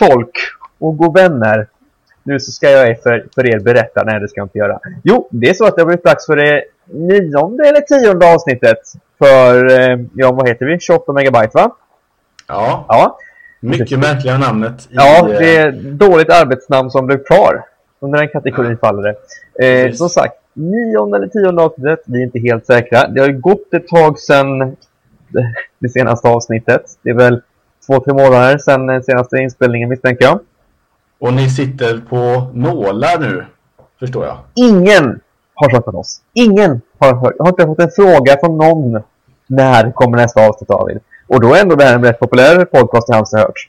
Gott folk och god vänner. Nu så ska jag för, för er berätta. Nej, det ska jag inte göra. Jo, det är så att det har blivit dags för det nionde eller tionde avsnittet. För, eh, ja vad heter vi? 28 megabyte va? Ja, Ja. mycket märkliga namnet. i, Ja, eh, det är dåligt arbetsnamn som blev kvar. Under den kategorin faller det. Eh, Precis. som sagt, nionde eller tionde avsnittet. Vi är inte helt säkra. Det har ju gått ett tag sedan det senaste avsnittet. Det är väl två, tre månader sedan den senaste inspelningen misstänker jag. Och ni sitter på nålar nu, förstår jag. Ingen har träffat oss. Ingen har hört. Jag har inte fått en fråga från någon. När kommer nästa avsnitt David? Och då är ändå det här en rätt populär podcast i hans hört.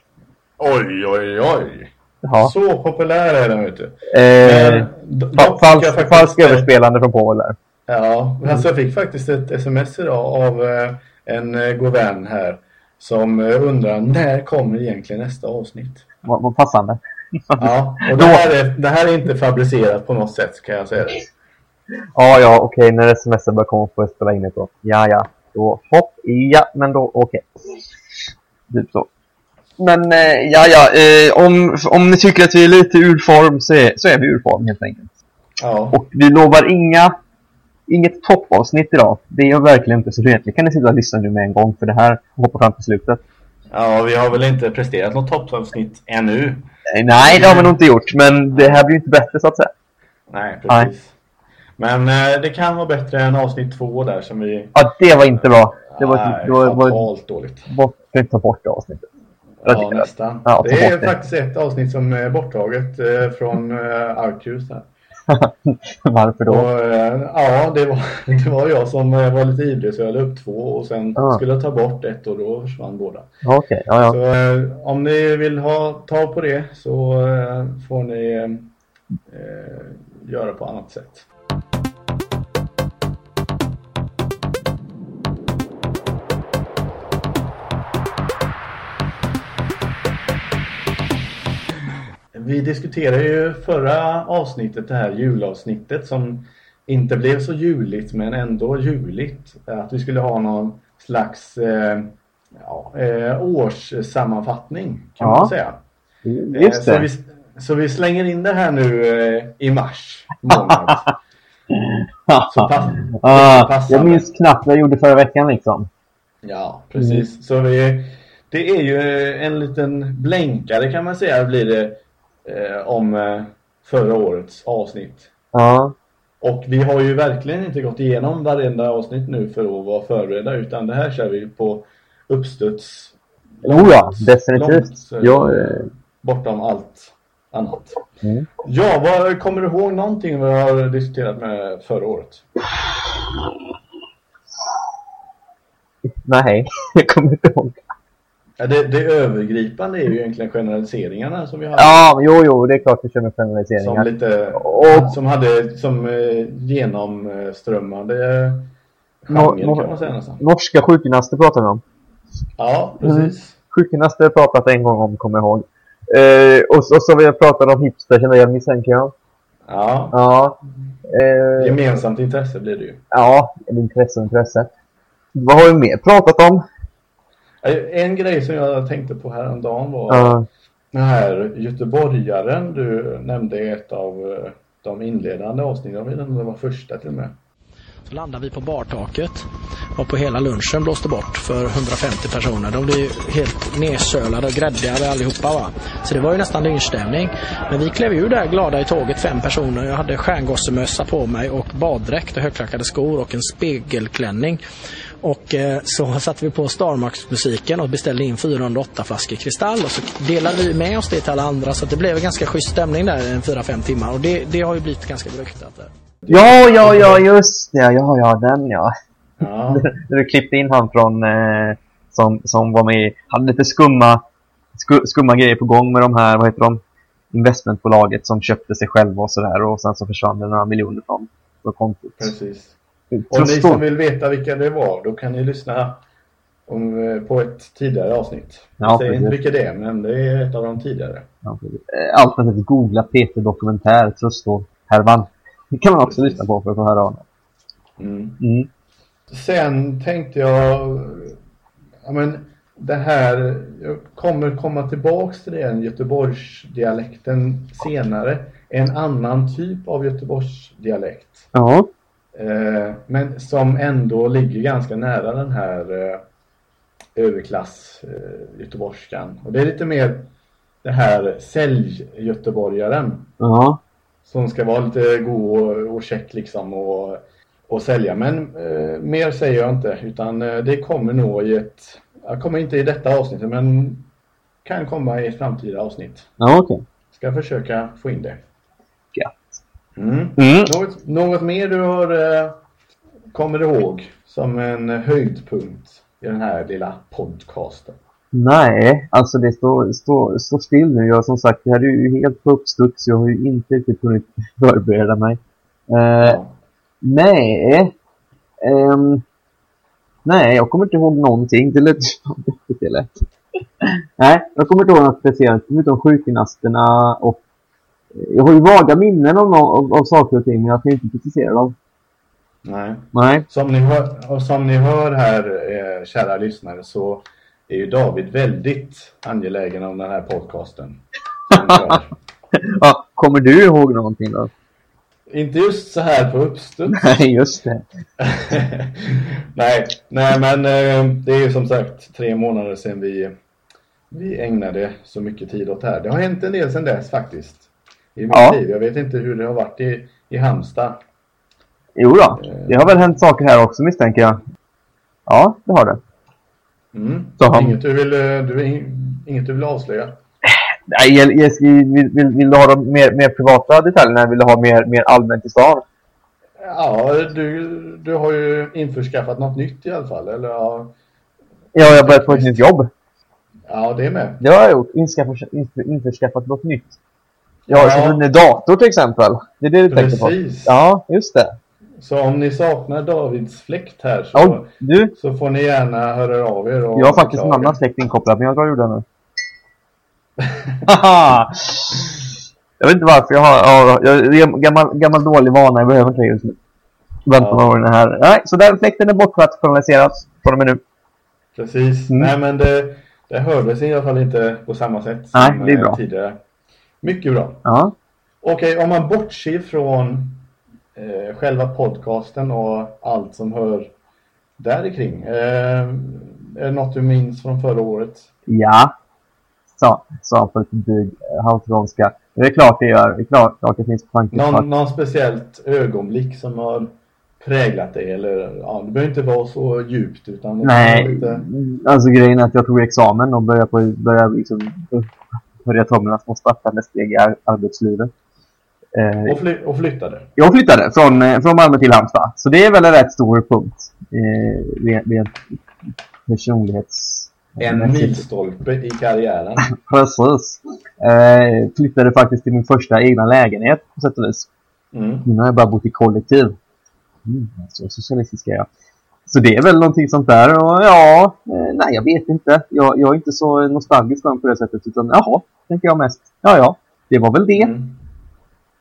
Oj, oj, oj. Ja. Så populär är den, vet du. Eh, fa- falsk, faktiskt- falsk överspelande från Povel där. Ja, alltså jag fick faktiskt ett sms idag av eh, en eh, god vän här som eh, undrar när kommer egentligen nästa avsnitt? Vad, vad passande. Ja, och det här, är, det här är inte fabricerat på något sätt kan jag säga det. Ja, ja, okej. När sms börjar komma får jag spela in det då. Ja, ja. Då, hopp. Ja, men då, okej. Typ så. Men, eh, ja, ja. Eh, om, om ni tycker att vi är lite ur form så är, så är vi ur form helt enkelt. Ja, Och vi lovar inga, inget toppavsnitt idag. Det är verkligen inte så egentligen kan ni sitta och lyssna nu med en gång för det här hoppar fram till slutet. ja vi har väl inte presterat något toppavsnitt ännu. Nej, det har vi nog inte gjort. Men det här blir ju inte bättre så att säga. Nej, precis. Men eh, det kan vara bättre än avsnitt två där som vi... Ja, det var inte bra. Det var, Nej, det var, fatalt dåligt. bort, ta bort det avsnittet. Ja, nästan. Ja, det är det. faktiskt ett avsnitt som är borttaget eh, från eh, Arcus här. Varför då? Och, eh, ja, det var, det var jag som eh, var lite ivrig så jag la upp två och sen Ah. skulle jag ta bort ett och då försvann båda. Okej, ja, ja. Så eh, om ni vill ha tag på det så får ni eh, göra på annat sätt. Vi diskuterade ju förra avsnittet, det här julavsnittet som inte blev så juligt men ändå juligt. Att vi skulle ha någon slags eh, ja, eh, årssammanfattning kan Ja. man säga. Just Eh, Så det. vi, så vi slänger in det här nu eh, i mars månad. Så pass, ah, jag minns knappt vad jag gjorde förra veckan liksom. Ja, precis. Så vi, det är ju en liten blänkare kan man säga blir det eh, om eh, förra årets avsnitt. Ja, Och vi har ju verkligen inte gått igenom varenda avsnitt nu för att vara förberedda utan det här kör vi på uppstuds. oh, ja definitivt. långt, eh, Jag, eh, Bortom allt annat. mm. Ja, vad, kommer du ihåg någonting vi har diskuterat med förra året? Nej, jag kommer inte ihåg. Ja, det, det övergripande är ju egentligen generaliseringarna som vi hade. Ja, jo, jo, det är klart vi kör med Som generaliseringar. lite, Och- som hade som eh, genomströmmande genre kan man säga nästan. Norska sjukgymnaster pratar vi om. Ja, Mm. precis. Sjukgymnaster har pratat en gång om, kommer jag ihåg. Eh, och, så- och så har vi pratat om hipster, känner jag misstänker jag. Ja, Ja. Eh, gemensamt intresse blir det ju. ja, intresse och intresse. Vad har vi mer pratat om? Eh, En grej som jag tänkte på häromdagen var Ja. den här göteborgaren du nämnde i ett av eh, de inledande avsnitten. Jag vet inte om det var första till och med. Landade vi på bartaket och på hela lunchen blåste bort för 150 personer. De blev ju helt nedsölade och gräddigare allihopa va. Så det var ju nästan lynchstämning. Men vi klev ur där glada i tåget, fem personer. Jag hade stjärngossemössa på mig och baddräkt och högklackade skor och en spegelklänning. Och eh, så satte vi på Starmax-musiken och beställde in 408 flaskor kristall och så delade vi med oss det till alla andra så det blev en ganska schysst stämning där i 4-5 timmar och det, det har ju blivit ganska beryktat. Där. Ja, ja, ja, just det. Ja, ja, den ja. Ja, du klippte in han från eh, som, som var med hade lite skumma sku, skumma grejer på gång med de här, vad heter de? Investmentbolaget som köpte sig själva och sådär och sen så försvann det några miljoner från så konstigt. Precis. Och ni som vill veta vilka det var, då kan ni lyssna om, eh, på ett tidigare avsnitt. Jag Ja, säger inte vilka det är, men det är ett av de tidigare. Ja. Eh, Alternativt googla Peter Dokumentär, Tröstor, härvan. Det kan man också Precis. lyssna på för att få höra om det. Mm. Mm. Sen tänkte jag, ja men det här, jag kommer komma tillbaks till den Göteborgsdialekten senare. En annan typ av Göteborgsdialekt. Ja. Eh, men som ändå ligger ganska nära den här eh, överklass eh, göteborgskan. Och det är lite mer det här sälj-göteborgaren Ja. Som ska vara lite god och, och check liksom och, och sälja. Men eh, mer säger jag inte utan eh, det kommer nog i ett, jag kommer inte i detta avsnittet men kan komma i ett framtida avsnitt. Ja, okej. Ska försöka få in det. Gött. Mm. Mm. Något, något mer du har eh, kommer ihåg som en höjdpunkt i den här lilla podcasten? Nej, alltså det står, står, står still nu. Jag som sagt, det här är ju helt på uppstuds. Jag har ju inte riktigt hunnit förbereda mig. Eh. Nej. Ehm, nej, jag kommer inte ihåg någonting. Det lät det lätt. nej, jag kommer inte ihåg något speciellt. Förutom sjukgymnasterna och... Jag har ju vaga minnen av, av, av saker och ting, men jag kan ju inte precisera dem. Nej. Nej. Som ni hör, och som ni hör här, eh, kära lyssnare, så är ju David väldigt angelägen om den här podcasten. Ja, kommer du ihåg någonting då? Inte just så här på uppstuds. Nej, just det. nej, nej, men eh, det är ju som sagt tre månader sedan vi, vi ägnade så mycket tid åt det här. Det har hänt en del sedan dess faktiskt. I mitt Ja. liv. Jag vet inte hur det har varit i, i Halmstad. Jo då, det har väl hänt saker här också misstänker jag. Ja, det har det. Mm. Han- Inget, du vill, eh, du, inget du vill avslöja? Nej, vill, vill, vill du ha de mer, mer privata detaljerna vill du ha mer, mer allmänt i stan? Ja, du, du har ju införskaffat något nytt i alla fall. Eller, ja, Ja, jag har börjat på ett nytt jobb. ja, det är med. Det har jag gjort. Införskaffat, inför, införskaffat något nytt. Jag har Ja. köpt en dator till exempel. Det är det du tänker på? Precis. Ja, just det. Så om ni saknar Davids fläkt här så, Ja, du, så får ni gärna höra av er. Och jag har faktiskt en annan släkt inkopplad, men jag drar ur den nu. Jag vet inte varför jag har... Ja, jag, en gammal, gammal dålig vana, jag behöver inte det just nu. Vänta Ja. några år den här. Nej, så den fläkten är bortrationaliserad från och med nu. Precis. Mm. Nej, men det, det hördes i alla fall inte på samma sätt Nej, som det är eh, bra. tidigare. Mycket bra. Ja. Okej, om man bortser från eh, själva podcasten och allt som hör där kring. Eh, är det något du minns från förra året? Ja. Sa, sa på dryg eh, halvskånska. Det är klart det gör. Det är klart, klart det finns tankar. Någon, någon speciellt ögonblick som har präglat dig? Eller, ja, det behöver inte vara så djupt utan Nej, lite... alltså grejen är att jag tog examen och började, på, började liksom började ta mina små startande steg i ar- arbetslivet. Eh, Och, fly, och flyttade. jag flyttade från, eh, från Malmö till Halmstad, så det är väl en rätt stor punkt. Eh, rent, rent personlighets... En milstolpe i karriären. Precis. Eh, flyttade faktiskt till min första egna lägenhet på sätt och vis. Mm. Nu har jag bara bott i kollektiv. Mm, så socialistisk är jag. Så det är väl någonting sånt där. Och ja, eh, nej jag vet inte. Jag, jag är inte så nostalgisk på det sättet. Utan jaha, tänker jag mest. Ja, ja, det var väl det. Mm.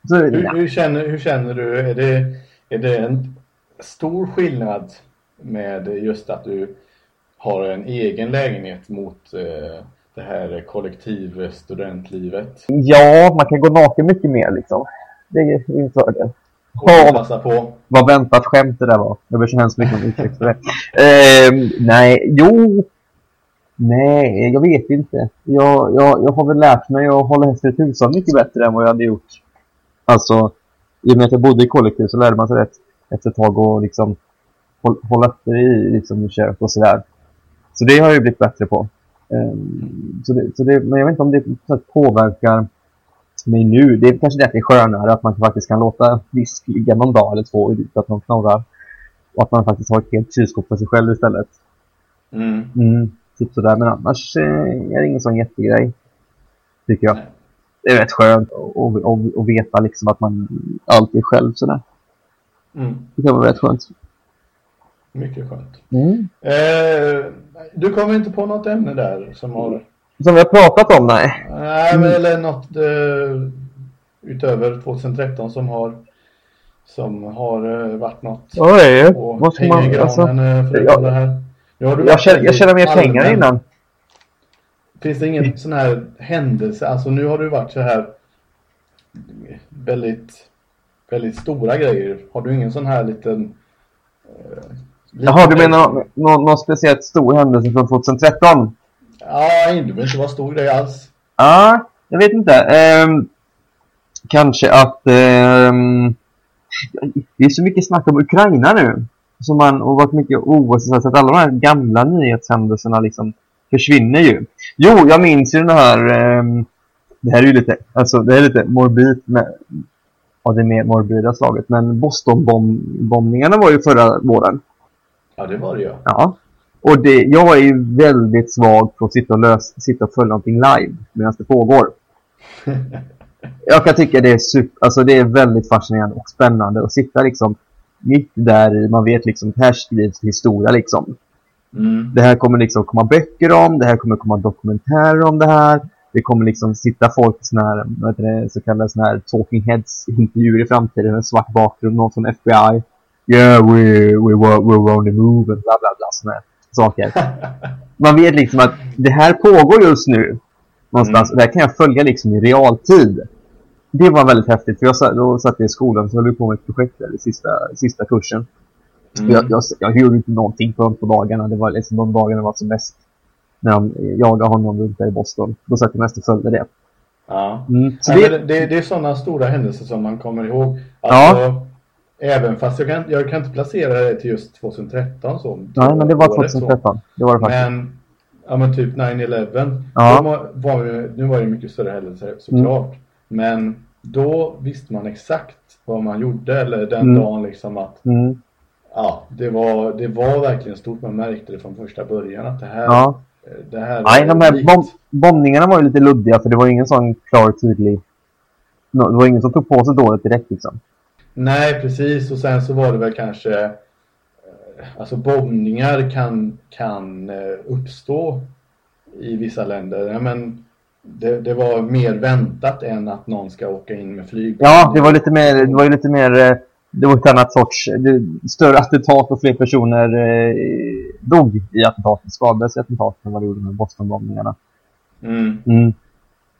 Så, Hur, ja. hur, känner, hur känner du? Är det, är det en stor skillnad med just att du har en egen lägenhet mot eh, det här kollektiv studentlivet? ja, man kan gå naken mycket mer liksom. Det är ju en fördel. Passa på? Vad väntat skämt det där var. Jag ber så hemskt mycket om ursäkt för det. Eh, nej, jo. Nej, jag vet inte. Jag, jag, jag har väl lärt mig att hålla efter hushåll mycket bättre än vad jag hade gjort. Alltså, i och med att jag bodde i kollektiv så lärde man sig rätt efter ett tag att liksom håll, hålla efter i liksom, kök och sådär. Så det har jag ju blivit bättre på. Ehm, så det, så det, men jag vet inte om det påverkar mig nu. Det är kanske det att det är skönare att man faktiskt kan låta disk ligga någon dag eller två utan att någon knorrar. Och att man faktiskt har ett helt kylskåp för sig själv istället. Mm. Mm, typ sådär. Men annars eh, är det ingen sån jättegrej. Tycker jag. Nej. Det är rätt skönt att- att att- veta liksom att man alltid är själv sådär. Mm. Det kan vara rätt skönt. Mycket skönt. Mm. Eh, du kommer inte på något ämne där som har... Som vi har pratat om, nej. Nej, men eller något eh, utöver 2013 som har som har eh, varit något Oj, vad ska man... Alltså, eh, jag- det här. Nu har du jag, tjänar, jag tjänar mer pengar innan. Finns det ingen sån här händelse, alltså nu har du varit så här väldigt, väldigt stora grejer. Har du ingen sån här liten... Eh, liten Jaha, du menar någon, någon, någon speciellt stor händelse från 2013? Ja, det behöver inte vara stor grej alls. Ja, jag vet inte. Ehm, kanske att... ehm, det är så mycket snack om Ukraina nu. Som man, och varit mycket OS så att alla de här gamla nyhetshändelserna liksom försvinner ju. Jo, jag minns ju den här... ehm, det här är ju lite, alltså det är lite morbid med, av det mer morbida slaget. Men Boston-bombningarna var ju förra våren. Ja, det var det ju. Ja. Och det, jag är ju väldigt svag för att sitta och, lös, sitta och följa någonting live medan det pågår. jag kan tycka det är super, alltså det är väldigt fascinerande och spännande att sitta liksom mitt där i, man vet liksom, här skrivs historia liksom. Mm. Det här kommer liksom komma böcker om, det här kommer komma dokumentärer om det här. Det kommer liksom sitta folk i såna här, vad heter det, så kallade såna här talking heads intervjuer i framtiden, en svart bakgrund, någon från FBI. Yeah, we, we, were, we were on the move bla bla bla såna här saker. Man vet liksom att det här pågår just nu. Någonstans. Mm. Och det här kan jag följa liksom i realtid. Det var väldigt häftigt. För jag satt, då satt jag i skolan så höll på med ett projekt där i sista, sista kursen. Mm. Jag, jag, jag gjorde inte någonting på de två dagarna. Det var liksom de dagarna var som bäst. När de jagade honom runt där i Boston. Då satt jag mest och följde det. Ja. Mm. Så Nej, det, det, det är sådana stora händelser som man kommer ihåg. Ja. Alltså, Även fast jag kan, jag kan inte placera det till just 2013 så. nej, men det var året så. 2013. Det var det faktiskt. Men, ja men typ 9-11. Ja. Var, var, ju- nu var det mycket större händelser såklart. Men då visste man exakt vad man gjorde eller den Mm. dagen liksom att Mm. Ja, det var, det var verkligen stort. Man märkte det från första början att det här, Ja. det här Nej, de här likt. bom bombningarna var ju lite luddiga för det var ingen sån klar tydlig... Det var ingen som tog på sig dåligt direkt liksom. Nej, precis. Och sen så var det väl kanske eh, Alltså bombningar kan, kan eh, uppstå i vissa länder. Ja, men det, det var mer väntat än att någon ska åka in med flyg. Ja, det var lite mer... Det var ju lite mer... Det var ett annat sorts... Det, större attentat och fler personer eh, dog i attentatet. Skadades i attentatet än vad det gjorde med Boston-bombningarna. Mm. Mm.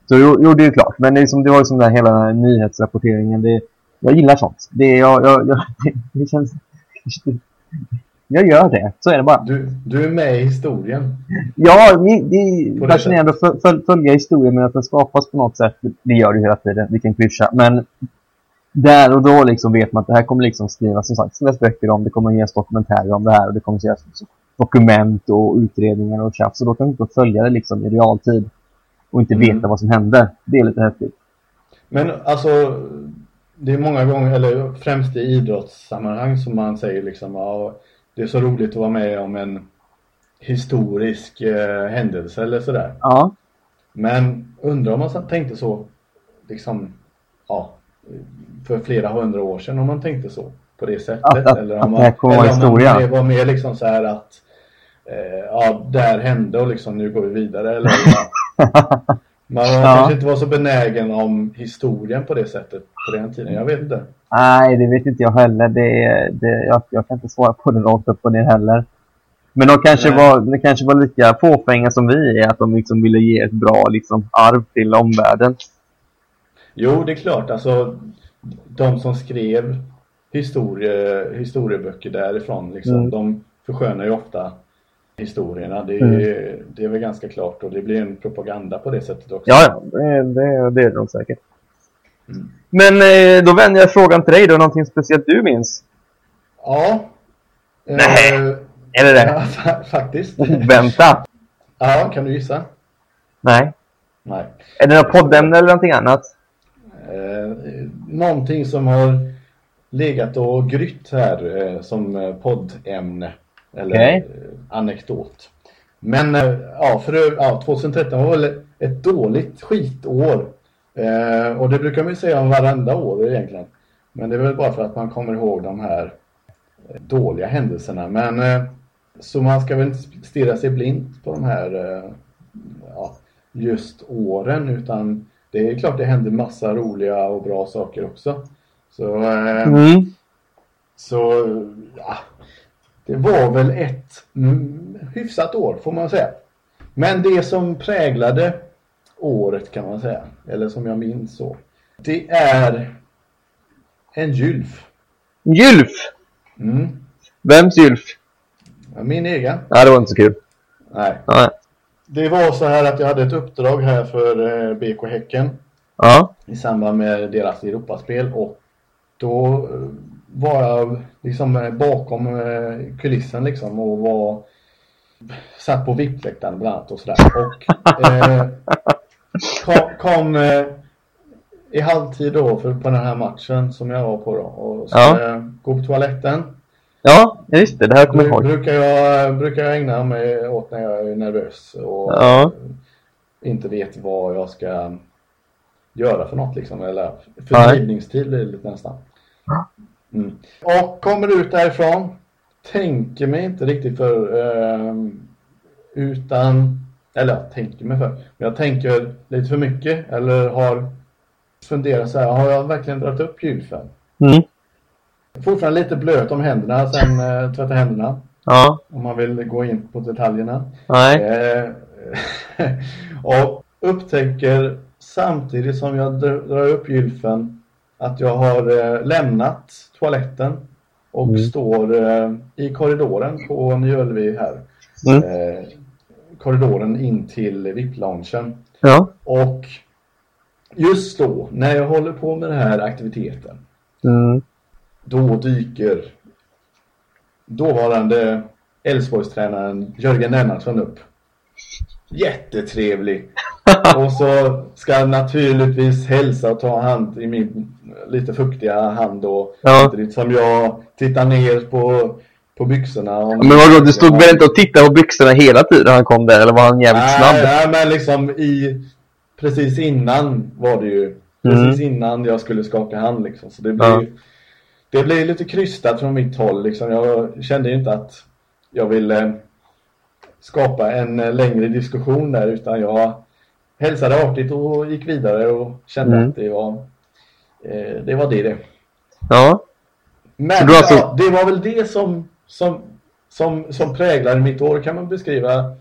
Så jo, jo, det är ju klart. Men det, är som, det var ju som den här hela nyhetsrapporteringen. Det, jag gillar sånt. Det, jag, jag, jag, det känns... Jag gör det. Så är det bara. Du, du är med i historien. Ja, det, det är det fascinerande att föl- föl- följa historien men att den skapas på något sätt. Det gör det hela tiden. Vilken klyscha. Men där och då liksom vet man att det här kommer liksom skrivas som sagt, skrivas böcker om. Det kommer ges dokumentärer om det här och det kommer liksom dokument och utredningar och tjafs. Så då kan vi inte följa det liksom i realtid och inte Mm. veta vad som hände. Det är lite häftigt. Men alltså Det är många gånger, eller främst i idrottssammanhang som man säger liksom ja, Det är så roligt att vara med om en historisk eh, händelse eller sådär. Ja. Men undrar om man tänkte så liksom ja, för flera hundra år sedan om man tänkte så på det sättet. Att- att- eller att om det man, kommer vara eller om man var mer liksom så här att eh, ja, det här hände och liksom nu går vi vidare. Eller, man Ja. kanske inte var så benägen om historien på det sättet på den tiden. Jag vet inte. Nej, det vet inte jag heller. Det, det, jag, jag kan inte svara på det rakt upp och ner heller. Men de kanske, Nej. var, de kanske var lika fåfänga som vi är. Att de liksom ville ge ett bra liksom, arv till omvärlden. Jo, det är klart. Alltså, de som skrev historie, historieböcker därifrån, liksom, Mm. de förskönar ju ofta historierna. Det är, Mm. det är väl ganska klart och det blir en propaganda på det sättet också. Ja. Det, det, det är nog säkert. Mm. Men eh, då vänder jag frågan till dig då. Någonting speciellt du minns? Ja. Nej. Eh, Är det det? ja, fa- faktiskt. Vänta. Ja, kan du gissa? Nej. Nej. Är det något poddämne eller någonting annat? Eh, någonting som har legat och grytt här eh, som eh, poddämne eller eh, anekdot. Men eh, ja, för ja, 2013 var väl ett dåligt skitår. Eh, och det brukar man ju säga om varenda år egentligen. Men det är väl bara för att man kommer ihåg de här dåliga händelserna. Men eh, så man ska väl inte stirra sig blint på de här eh, ja, just åren utan det är klart det händer massa roliga och bra saker också. Så, eh, Mm. så ja, det var väl ett mm, hyfsat år får man säga. Men det som präglade året kan man säga, eller som jag minns så, det är en gylf. Gylf! Mm. Vems gylf? Min egen. Nej, det var inte så kul. Nej. Nej. Det var så här att jag hade ett uppdrag här för eh, BK Häcken Ja. i samband med deras Europaspel och då eh, var jag liksom eh, bakom eh, kulissen liksom och var satt på VIP-läktaren bland annat och sådär och eh, kom, kom eh, i halvtid då för, på den här matchen som jag var på då och skulle Ja. gå på toaletten Ja, just det. Det här kommer jag ihåg. brukar jag, brukar jag ägna mig åt när jag är nervös och Ja. inte vet vad jag ska göra för något liksom. Eller fördrivningstid blir det lite nästan. Mm. Och kommer ut därifrån. Tänker mig inte riktigt för. ehm, utan, eller jag tänker mig för. Men jag tänker lite för mycket. Eller har funderat så här. Har jag verkligen dragit upp gylfen? Mm. Fortfarande lite blöt om händerna sen eh, tvätta händerna. Ja. Om man vill gå in på detaljerna. Nej. Eh, och upptäcker samtidigt som jag dr- drar upp gylfen att jag har eh, lämnat toaletten och Mm. står eh, i korridoren på Nyölvi här. Mm. Eh, korridoren in till VIP-loungen. Ja. Och just då, när jag håller på med den här aktiviteten, Mm. Då dyker dåvarande Elfsborgstränaren Jörgen Lennartsson upp. Jättetrevlig. Och så ska jag naturligtvis hälsa och ta hand i min lite fuktiga hand då. Ja. Som jag tittar ner på, på byxorna. och- Men vadå, du stod väl inte och tittade på byxorna hela tiden han kom där? Eller var han jävligt nej, snabb? Nej, men liksom i... Precis innan var det ju. Precis innan jag skulle skaka hand liksom. Så det blir, Ja. Det blir lite krystat från mitt håll liksom. Jag kände inte att jag ville skapa en eh, längre diskussion där utan jag hälsade artigt och gick vidare och kände Mm. att det var eh, det var det det. Ja. Men du alltså- ja, det var väl det som, som, som, som präglade mitt år kan man beskriva.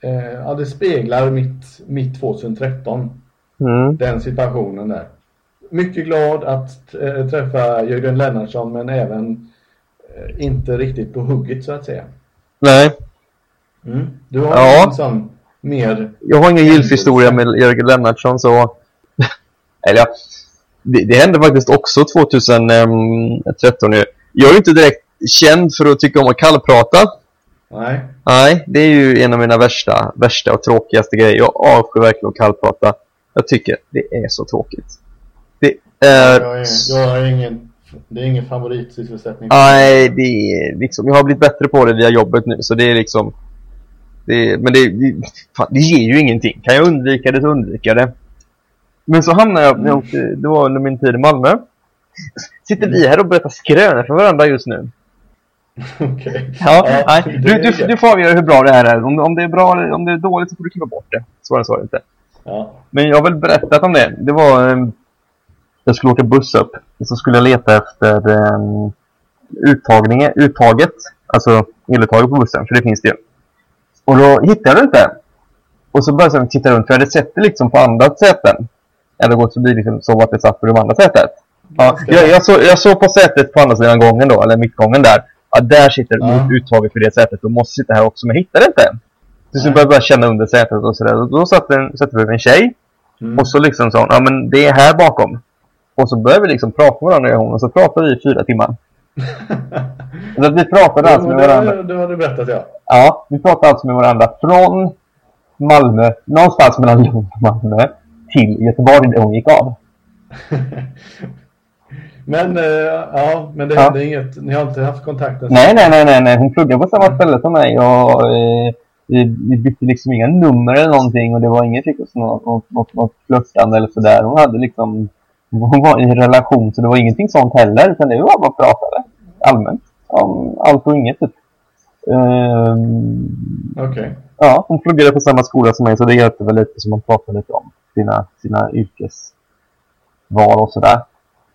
Eh, ja, det speglar mitt, mitt 2013. Mm. Den situationen där. Mycket glad att eh, träffa Jörgen Lennartsson men även eh, inte riktigt på hugget så att säga. Nej. Du har Ja. en sån mer... Jag har ingen gylfhistoria med Jörgen Lennartsson så... Eller ja. Det, det hände faktiskt också 2013 ju. Jag är ju inte direkt känd för att tycka om att kallprata. Nej. Nej, det är ju en av mina värsta, värsta och tråkigaste grejer. Jag avskyr verkligen att kallprata. Jag tycker det är så tråkigt. Det är... Jag är, jag är ingen... Det är ingen favoritsysselsättning. Nej, det är liksom... Jag har blivit bättre på det via jobbet nu, så det är liksom... Det, men det, det, fan, det ger ju ingenting. Kan jag undvika det så undviker jag det. Men så hamnade jag... jag åkte, det var under min tid i Malmö. Sitter vi här och berättar skrönor för varandra just nu? Okej. Ja, Ja, nej, du, du, du får avgöra hur bra det här är. Om, om det är bra eller om det är dåligt så får du klippa bort det. Svårare så är det inte. Ja. Men jag har väl berättat om det. Det var... eh, jag skulle åka buss upp. Och så skulle jag leta efter um, uttagningen, uttaget. Alltså eluttaget på bussen, för det finns det ju. Och då hittade jag det inte. Och så började jag titta runt, för jag hade sett det liksom på andra säten. Jag hade gått förbi liksom, så vart det satt på de andra sätet. Ja, jag, jag, såg, jag såg på sätet på andra sidan gången då, eller mittgången där. Ja, där sitter Ja. uttaget för det sätet. Du måste sitta här också, men jag hittade inte. Så jag började bara känna under sätet och sådär. Och då satt en, satt det en tjej. Mm. Och så liksom sa hon, ja men det är här bakom. Och så började vi liksom prata med varandra och så pratade vi i fyra timmar. Så vi pratade alltså med varandra. det, har du berättat ja. Ja, vi pratade alltså med varandra från Malmö, någonstans mellan Lund och Malmö, till Göteborg där hon gick av. Men, eh, ja, men det Ja. inget. Ni har inte haft kontakten? Nej, nej, nej, nej, nej. Hon pluggade på samma ställe som mig och eh, vi, vi bytte liksom inga nummer eller någonting och det var oss något, något, något, något flörtande eller sådär. Hon hade liksom hon var i relation så det var ingenting sånt heller utan det var bara pratade allmänt om allt och inget typ. Ehm, Okej. ja, hon pluggade på samma skola som mig så det hjälpte väl lite så man pratade lite om sina, sina yrkesval och sådär.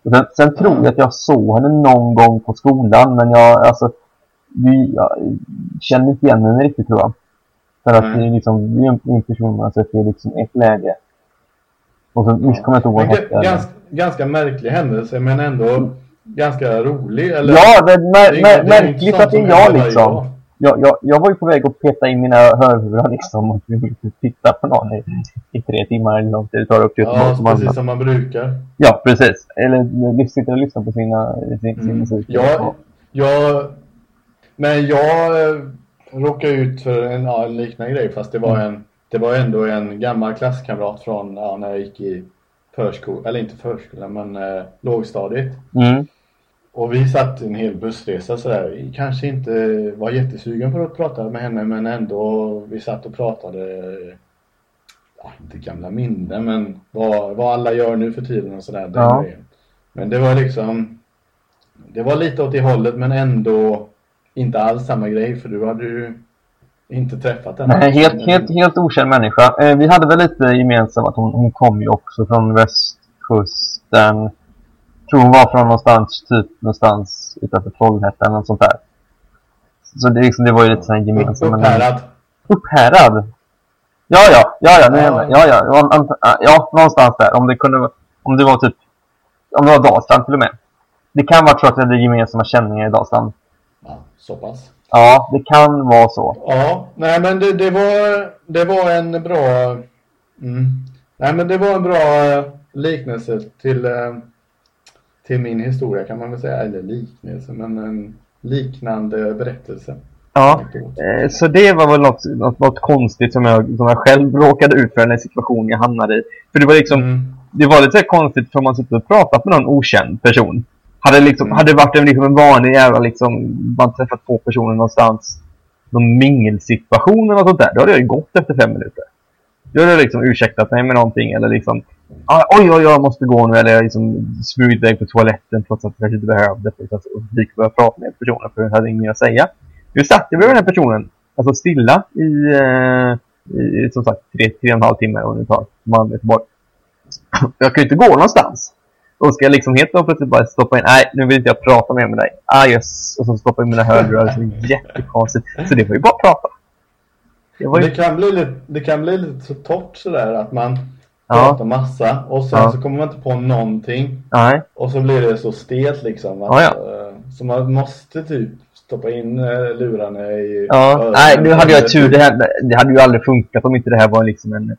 Och sen, sen tror jag att jag såg henne någon gång på skolan men jag, alltså, vi, jag känner inte igen henne riktigt tror jag. För att Nej. det är liksom, det är en- person man har sett i liksom ett läge. Och så visst kommer jag inte ihåg vad hon hette. Ganska, märklig händelse men ändå ganska rolig. Eller? Ja, det är mär, Det är- märkligt att det är jag liksom. Jag, jag, jag var ju på väg att peta in mina hörlurar liksom och titta på någon i, i tre timmar eller något. Det tar upp till Ja, som precis annat. som man brukar. Ja, precis. Eller sitter och lyssnar på sina, sin, sin Mm. musik. Jag, jag, men jag eh, råkade ut för en, ja, en liknande grej fast det var, Mm. en, det var ändå en gammal klasskamrat från ja, när jag gick i förskolan, eller inte förskolan men eh, lågstadiet. Mm. Och vi satt en hel bussresa sådär. Vi Kanske inte var jättesugen på att prata med henne men ändå vi satt och pratade ja, inte gamla minnen men vad, vad alla gör nu för tiden och sådär. Ja. Men det var liksom Det var lite åt det hållet men ändå inte alls samma grej för du hade ju inte träffat henne. Nej, helt, helt, helt okänd människa. Eh, vi hade väl lite gemensamt att hon, hon kom ju också från västkusten. Tror hon var från någonstans, typ någonstans utanför Trollhättan eller sånt där. Så det, liksom, det var ju lite sån här gemensamma Upphärad. Upphärad? Ja, ja, ja, ja, nu jag Ja. Ja, ja, ja, någonstans där. Om det kunde om det var typ, om det var Dalsland till och med. Det kan vara så att vi hade gemensamma känningar i Dalsland. Ja, så pass. Ja, det kan vara så. Ja, nej men det, det, var, det var en bra... Mm. Nej men det var en bra eh, liknelse till, eh, till min historia kan man väl säga. Eller liknelse, men en liknande berättelse. Ja, eh, så det var väl något, något, något konstigt som jag, som jag själv råkade ut för, den situation jag hamnade i. För det var liksom, Mm. det var lite konstigt för man sitter och pratar med någon okänd person. Hade, liksom, Mm. hade det varit en, liksom, en vanlig jävla, liksom, man träffat två personer någonstans, någon mingelsituation eller något sånt där, då hade jag ju gått efter fem minuter. Då hade jag liksom ursäktat mig med någonting eller liksom, ah, oj, oj, jag måste gå nu, eller jag liksom smugit iväg på toaletten trots att jag inte behövde, för att undvika att börja prata med personen, för jag hade inget mer att säga. Nu satt jag bredvid den här personen, alltså stilla i, eh, i som sagt, tre, tre och en halv timme ungefär, Malmö, Göteborg. Jag kan ju inte gå någonstans. Och ska jag liksom helt plötsligt bara stoppa in, nej nu vill inte jag prata mer med dig. Ah yes. Och så stoppa in mina är jättekonstigt. Så det var ju bara att prata. Det var Det ju, kan, bli lite, det kan bli lite så torrt sådär att man Ja. pratar massa och sen Ja. så kommer man inte på någonting nej. och så blir det så stelt liksom. Att, Ja, ja. eh, Så man måste typ stoppa in eh, lurarna i Ja, nej nu hade jag tur. Det, här, det hade ju aldrig funkat om inte det här var liksom en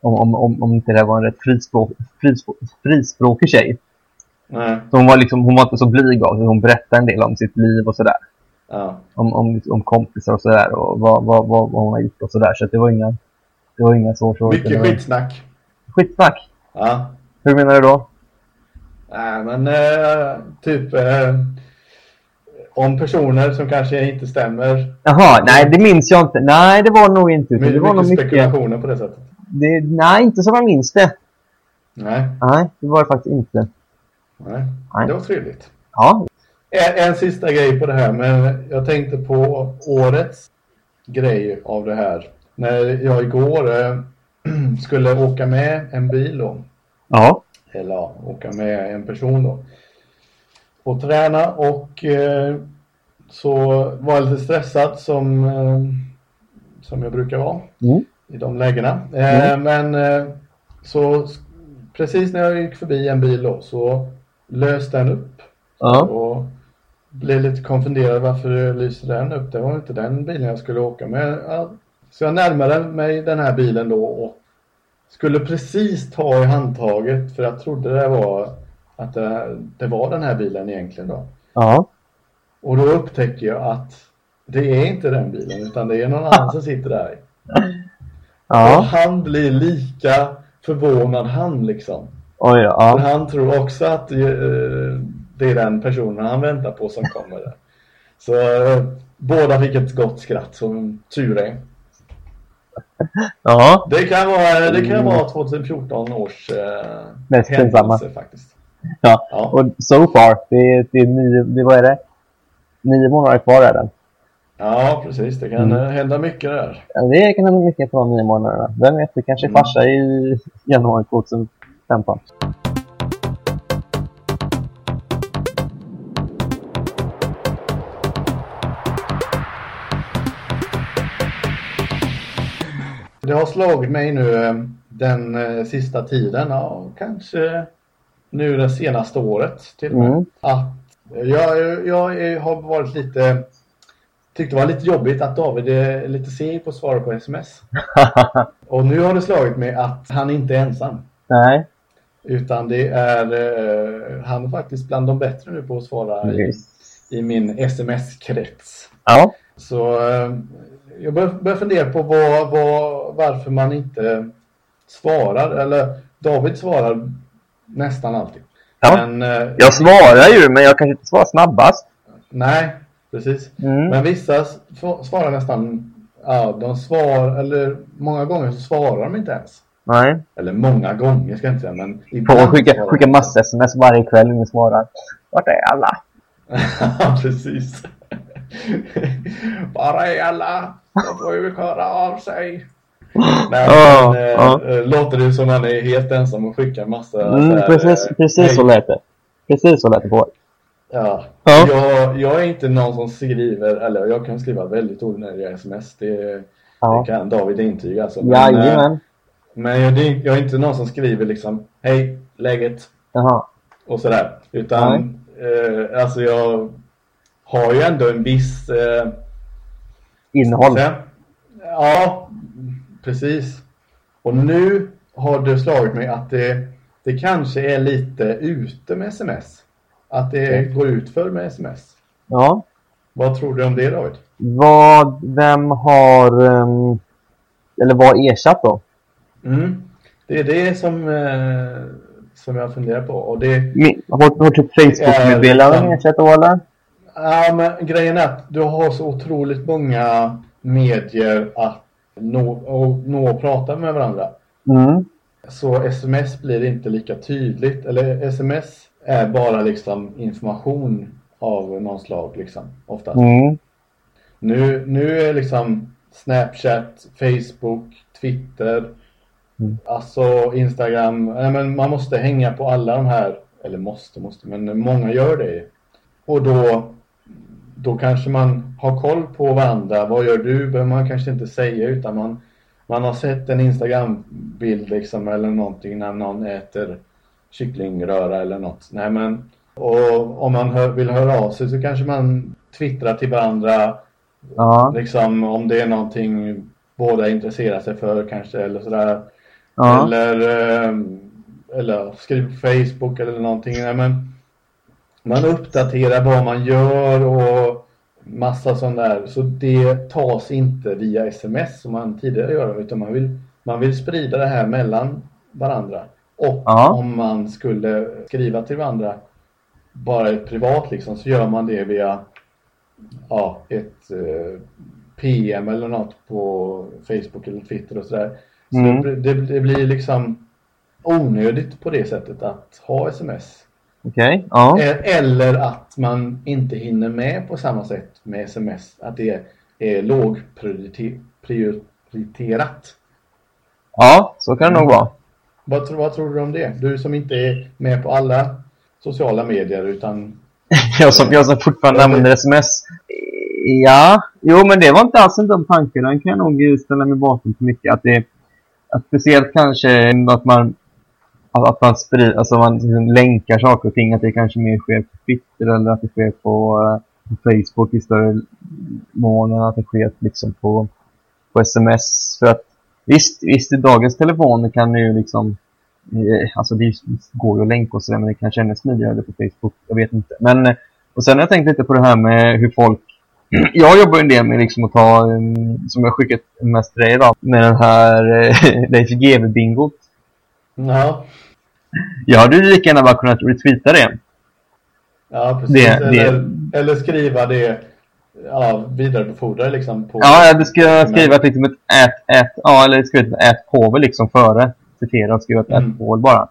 om, om, om, om inte det här var en rätt frispråk, frispråk, frispråkig tjej. Nej. Så hon var liksom, hon var inte så blyg av sig. Hon berättade en del om sitt liv och sådär. Ja. Om, om, om kompisar och sådär och vad, vad, vad, vad hon har gjort och sådär. Så det var inga, det var inga så så. Mycket skitsnack. Skitsnack. Ja. Hur menar du då? Nej men eh, typ eh, om personer som kanske inte stämmer. Jaha, nej det minns jag inte. Nej, det var nog inte. My, Det var nog mycket mycket... spekulationer på det sättet. Det, nej, inte som jag minns det. Nej. Nej, det var det faktiskt inte. Nej. Nej. Det var trevligt. Ja, En, en sista grej på det här, men jag tänkte på årets grej av det här. När jag igår eh, skulle åka med en bil då. ja, Eller ja, åka med en person då. Och träna och eh, så var jag lite stressad som, eh, som jag brukar vara Mm. I de lägena. Eh, Men eh, så precis när jag gick förbi en bil då så löste den upp ja, och blev lite konfunderad varför lyser den upp. Det var inte den bilen jag skulle åka med. Så jag närmade mig den här bilen då och skulle precis ta i handtaget för jag trodde det var att det, det var den här bilen egentligen då. ja. Och då upptäcker jag att det är inte den bilen utan det är någon annan som sitter där. Och ja. han blir lika förvånad han liksom. Oj, ja. han tror också att eh, det är den personen han väntar på som kommer. Där. Så eh, båda fick ett gott skratt, som tur är. Ja, Det kan vara, det kan vara 2014 års eh, Mest händelse faktiskt. ja. Ja. Och so far, det är, det är nio, det, vad är det? Nio månader kvar är det. Ja, precis. Det kan Mm. eh, hända mycket där. Ja, det kan hända mycket på de nio månaderna. Vem vet, det kanske är Mm. farsa i januari 2015. Det har slagit mig nu eh, den eh, sista tiden, ja, kanske nu det senaste året till och med. Mm. Att jag, jag har varit lite, tyckte det var lite jobbigt att David är lite seg på att svara på sms. Och nu har det slagit mig att han inte är ensam. Nej, Utan det är, eh, han är faktiskt bland de bättre nu på att svara i, i min sms-krets. ja. Så eh, jag börjar, börjar fundera på vad, vad, varför man inte svarar. Eller David svarar nästan alltid. Ja. Men, eh, Jag svarar ju, men jag kanske inte svarar snabbast. Nej, precis. Mm. Men vissa svarar nästan, ja, de svar, eller många gånger så svarar de inte ens. Nej. Eller många gånger ska jag inte säga, men ibland skicka, svarar skicka massa sms varje kväll när svarar. Vart är alla? Precis. Bara är alla, de får ju höra av sig. Nej, Ja, men, eh, låter det som han är helt ensam och skickar massa Mm, här, precis, eh, precis så lät det. Precis så lät det på. Ja. Ja. Jag, jag är inte någon som skriver, eller jag kan skriva väldigt onödiga sms. Det, Ja. det kan David intyga. Alltså. Men, eh, Jajamän. men jag, jag är inte någon som skriver liksom Hej, läget Jaha. och sådär. Utan eh, alltså jag har ju ändå en viss eh, Innehåll. Ja, precis. Och nu har det slagit mig att det, det kanske är lite ute med sms. Att det går ut för med sms. Ja. Vad tror du om det David? Vad, vem har, ehm, eller vad ersatt då? Mm. Det är det som, eh, som jag funderar på. Och det, har, har typ Facebook-meddelanden ersatt då eller? ja, men grejen är att du har så otroligt många medier att nå och, nå och prata med varandra. Mm. Så sms blir inte lika tydligt. Eller sms är bara liksom information av någon slag liksom. Oftast. Mm. Nu, nu är liksom Snapchat, Facebook, Twitter, Mm. alltså Instagram. Nej, men man måste hänga på alla de här. Eller måste, måste, men många gör det. Och då, då kanske man har koll på varandra. Vad gör du? behöver man kanske inte säga utan man, man har sett en Instagram-bild liksom eller någonting när någon äter kycklingröra eller något. Nej men, och om man hör, vill höra av sig så kanske man twittrar till varandra Ja. liksom om det är någonting båda intresserar sig för kanske eller sådär. Ja. Eller, eh, eller skriv på Facebook eller någonting. Nej, men man uppdaterar vad man gör och massa sånt där. Så det tas inte via sms som man tidigare gör utan man vill, man vill sprida det här mellan varandra. Och Ja. om man skulle skriva till varandra bara privat liksom så gör man det via ja, ett eh, PM eller något på Facebook eller Twitter och sådär. Så Mm. det, det, blir liksom onödigt på det sättet att ha sms. Okej. Ja. E- Eller att man inte hinner med på samma sätt med sms. Att det är lågprioriterat. Ja, så kan det nog vara. Vad, tror- vad tror du om det? Du som inte är med på alla sociala medier utan Jag som, jag som fortfarande använder sms. Ja, jo men det var inte alls en dum tanke. Den kan jag nog ställa mig bakom för mycket. Att det, att speciellt kanske att man att man sprid, alltså man liksom länkar saker och ting. Att det kanske mer sker på Twitter eller att det sker på, eh, på Facebook i större mån än att det sker liksom på, på sms. För att visst, visst i dagens telefoner kan det ju liksom eh, Alltså det går ju att länka och sådär men det kanske ännu smidigare på Facebook. Jag vet inte. Men, eh, och sen har jag tänkt lite på det här med hur folk jag jobbar ju en del med liksom att ta, um, som jag skickat mest till dig idag, med den här eh, Leif GW-bingot. ja, Jag hade ju lika gärna bara kunnat retweeta det. ja precis. Det- eller, det- eller skriva det ja, vidarebefordra liksom på... Ja, du ska skriva liksom ett ät, ät, ja eller skriva ett ät påvel liksom före. Citera och skriva ett Mm. påvel bara.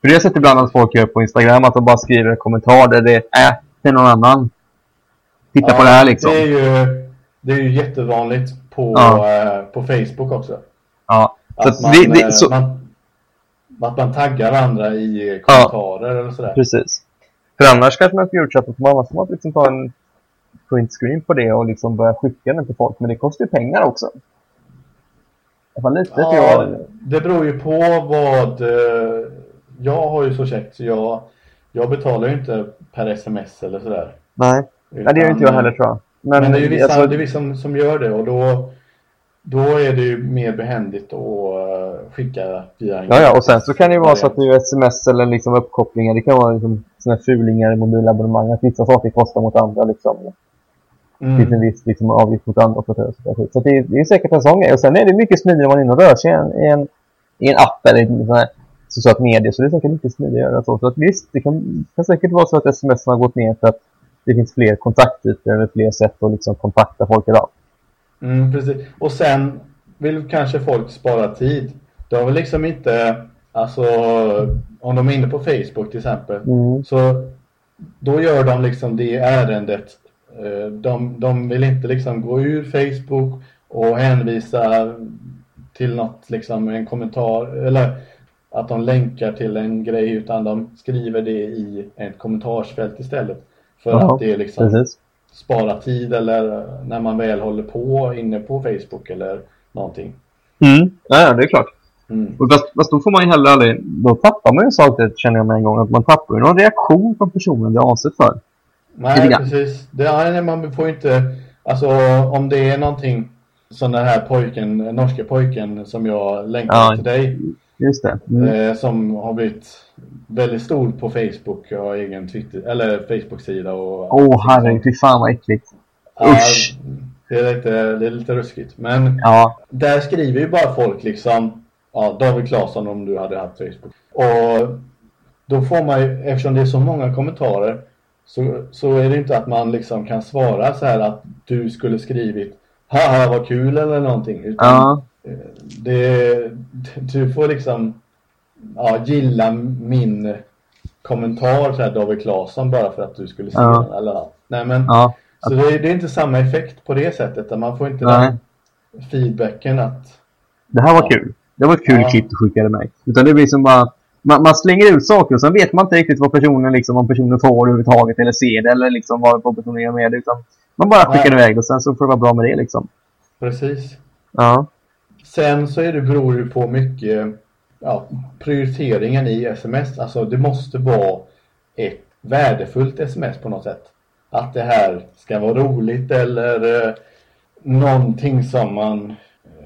För det har jag sett ibland att folk gör på Instagram, att de bara skriver en kommentar där det är ät till någon annan. Titta Ja, på det här liksom. Det är ju, det är ju jättevanligt på, Ja. eh, på Facebook också. Ja. Så Att att man, det, det, eh, så, man, att man taggar varandra i kommentarer eller sådär. Precis. För annars kanske man ska gjort på man måste man liksom ta en print screen på det och liksom börja skicka den till folk. Men det kostar ju pengar också. Lite. Ja, det beror ju på vad... eh, Jag har ju så käckt så jag, jag betalar ju inte per sms eller sådär. nej. nej, det gör inte jag heller tror jag. Men, Men, det är ju vissa, alltså, det är vissa som, som gör det och då, då är det ju mer behändigt att eh, skicka via en Ja, ja, och sen så kan det ju vara så att det är sms eller liksom uppkopplingar. Det kan vara liksom här fulingar i mobilabonnemang. Att vissa saker kostar mot andra liksom. Det finns en Mm. viss liksom, avgift mot andra operatörer. Så det, är- det är säkert en sån grej. Och sen är det mycket smidigare om man är inne och rör sig i en, i en, i en app eller i en sån här socialt medie. Så det är säkert lite smidigare så. Så att visst, det kan, kan säkert vara så att sms har gått ner för att det finns fler kontaktytor eller fler sätt att liksom kontakta folk idag. Mm, precis. Och sen vill kanske folk spara tid. Har väl liksom inte, alltså om de är inne på Facebook till exempel. Mm. Så då gör de liksom det ärendet. Eh, De, de vill inte liksom gå ur Facebook och hänvisa till något, liksom en kommentar eller att de länkar till en grej utan de skriver det i ett kommentarsfält istället. För Ja, att det liksom Precis. spara tid eller när man väl håller på inne på Facebook eller någonting. Mm. Ja, det är klart. Mm. Och fast, fast då får man ju heller aldrig, då tappar man ju en sak det känner jag med en gång, att man tappar ju någon reaktion från personen det är avsett för. Nej, precis. Det, nej, man får inte, alltså om det är någonting som den här pojken, norska pojken som jag länkade Ja. till dig, Just det. Mm. eh, som har blivit väldigt stor på Facebook och har egen Twitter, eller Facebook-sida och Åh oh, herregud, fy fan vad äckligt. Ja, usch. det, är lite, det är lite ruskigt. Men Ja, där skriver ju bara folk liksom ja, David Claesson om du hade haft Facebook. Och då får man ju, eftersom det är så många kommentarer så, så är det inte att man liksom kan svara så här att du skulle skrivit haha vad kul eller någonting. Utan ja, eh, det, du får liksom ja, gilla min kommentar så här David Claesson bara för att du skulle se Ja. den. Eller. Nej men ja. så det, är- det är inte samma effekt på det sättet. där Man får inte Nej. den feedbacken att Det här var Ja. kul. Det var ett kul Ja. klipp du skickade mig. Utan det blir som bara... Man, man slänger ut saker och sen vet man inte riktigt vad personen liksom, om personen får överhuvudtaget eller ser det eller liksom vad personen gör med det. Utan man bara skickar Nej. iväg det och sen så får det vara bra med det liksom. precis. Ja. Sen så är det, beror det på mycket ja, prioriteringen i sms. Alltså det måste vara ett värdefullt sms på något sätt. Att det här ska vara roligt eller eh, någonting som man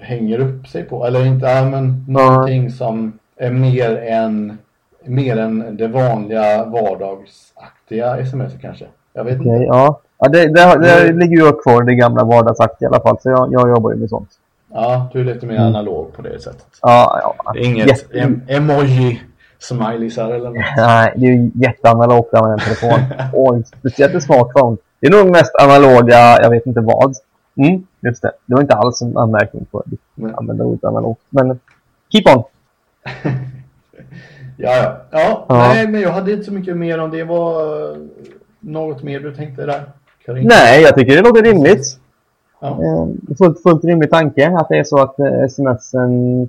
hänger upp sig på. Eller inte, ja, men någonting som mer än, mer än det vanliga vardagsaktiga sms kanske. Jag vet inte. ja. ja det, det, det Mm. ligger ju kvar det gamla vardagsaktiga i alla fall. Så jag, jag jobbar ju med sånt. Ja, du är lite mer Mm. analog på det sättet. Ja, ja. Det är inget Jätte- em emoji smileysar eller något. Nej, det är ju jätteanalogt att använda en telefon. Oj, speciellt en smartphone. Det är nog mest analoga, jag vet inte vad. Mm, just det. Det var inte alls en anmärkning på att Men- använda ordet analogt. Men keep on. Ja, ja. Ja, nej, men jag hade inte så mycket mer om det. Var eh, något mer du tänkte där? Karin? Nej, jag tycker det låter rimligt. Ja. Eh, fullt, fullt rimlig tanke att det är så att eh, smsen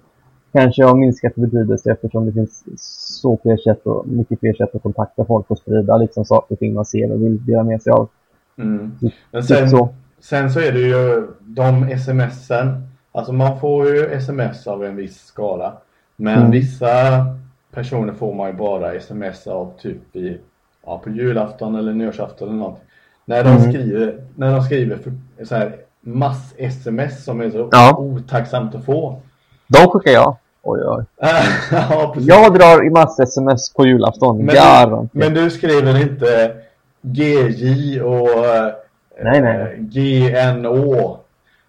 kanske har minskat i betydelse eftersom det finns så fler sätt och mycket fler sätt att kontakta folk och sprida liksom saker och ting man ser och vill dela med sig av. Mm. Men Typ sen, så. sen så är det ju de smsen. Alltså man får ju sms av en viss skala. Men Mm. vissa personer får man ju bara sms av typ i, ja, på julafton eller nyårsafton eller något. När de Mm. skriver, när de skriver för, så här mass-sms som är så Ja. otacksamt att få. De skickar jag. Oj, oj. ja. Jag drar i massa sms på julafton. Men du, men du skriver inte GJ och Nej, nej. eh, GNÅ.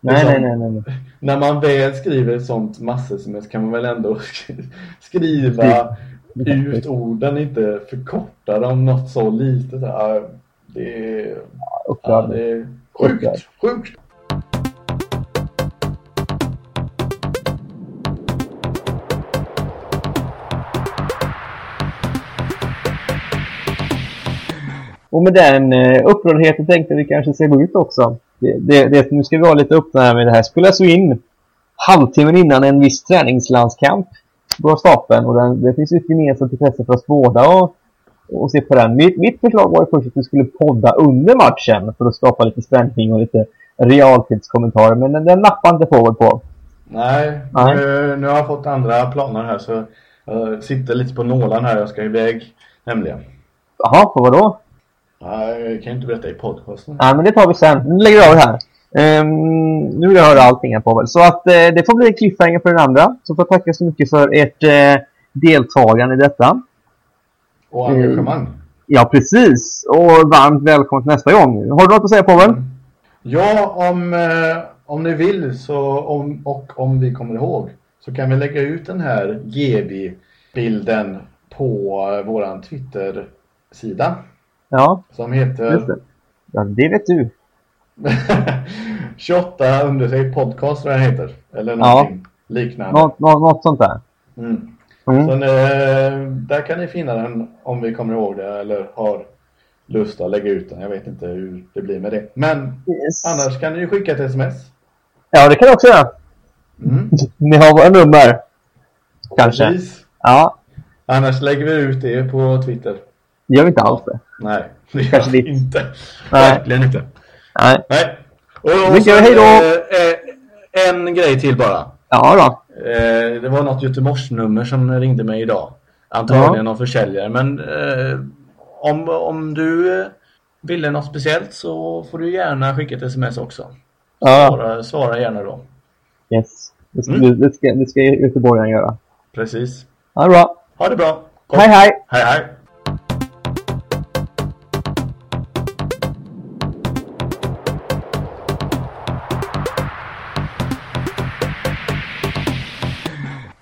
Nej, liksom. nej, nej, nej, nej. När man väl skriver ett sånt mass-sms kan man väl ändå skriva ut orden, inte förkorta dem något så litet. Det är, ja, det är Sjukt, sjukt. Och med den eh, upprördheten tänkte vi kanske ska gå ut också. Det, det, det, nu ska vi vara lite öppna här med det här. Spelas ju in halvtimmen innan en viss träningslandskamp går av stapeln. Och den, det finns ju ett gemensamt intresse för oss båda och, och se på den. Mitt, mitt förslag var ju först att vi skulle podda under matchen för att skapa lite spänning och lite realtidskommentarer. Men den, den nappade inte Fågel på. Nej, Nej. Nu, nu har jag fått andra planer här så jag sitter lite på nålan här. Jag ska iväg nämligen. Jaha, på vadå? Ja, Jag kan inte berätta i podcasten. Nej, men det tar vi sen. Nu lägger jag av det här. Ehm, nu vill jag höra allting här Pavel. Så att eh, det får bli en cliffhanger för den andra. Så får jag tacka så mycket för ert eh, deltagande i detta. Och engagemang. Ja, precis. Och varmt välkommen till nästa gång. Har du något att säga Pavel? Ja, om, eh, om ni vill så, om, och om vi kommer ihåg så kan vi lägga ut den här GB-bilden på våran Twitter-sida Ja, som heter. Ja, det vet du. 28 under sig podcast vad den heter. Eller Ja. någonting liknande. Något, något, något sånt där. Mm. Mm. Så eh, där kan ni finna den om vi kommer ihåg det eller har lust att lägga ut den. Jag vet inte hur det blir med det. Men Yes. annars kan ni ju skicka ett sms. Ja, det kan jag också göra. Mm. Ni har våra nummer. Kanske. Precis. Ja, Annars lägger vi ut det på Twitter. Det gör vi inte alls det. Nej, det gör Kanske vi inte. Nej. Verkligen inte. Nej. Nej. Och, och Mycket hej då. eh, eh, en grej till bara. Ja då. Eh, det var något Göteborgsnummer som ringde mig idag. Antagligen någon försäljare. Men eh, om, om du eh, ville något speciellt så får du gärna skicka ett sms också. Ja, Svara, svara gärna då. yes. Det ska, Mm. det ska, det ska göteborgaren göra. Precis. Ja, bra. Ha det bra. Hej, hej! Hej hej.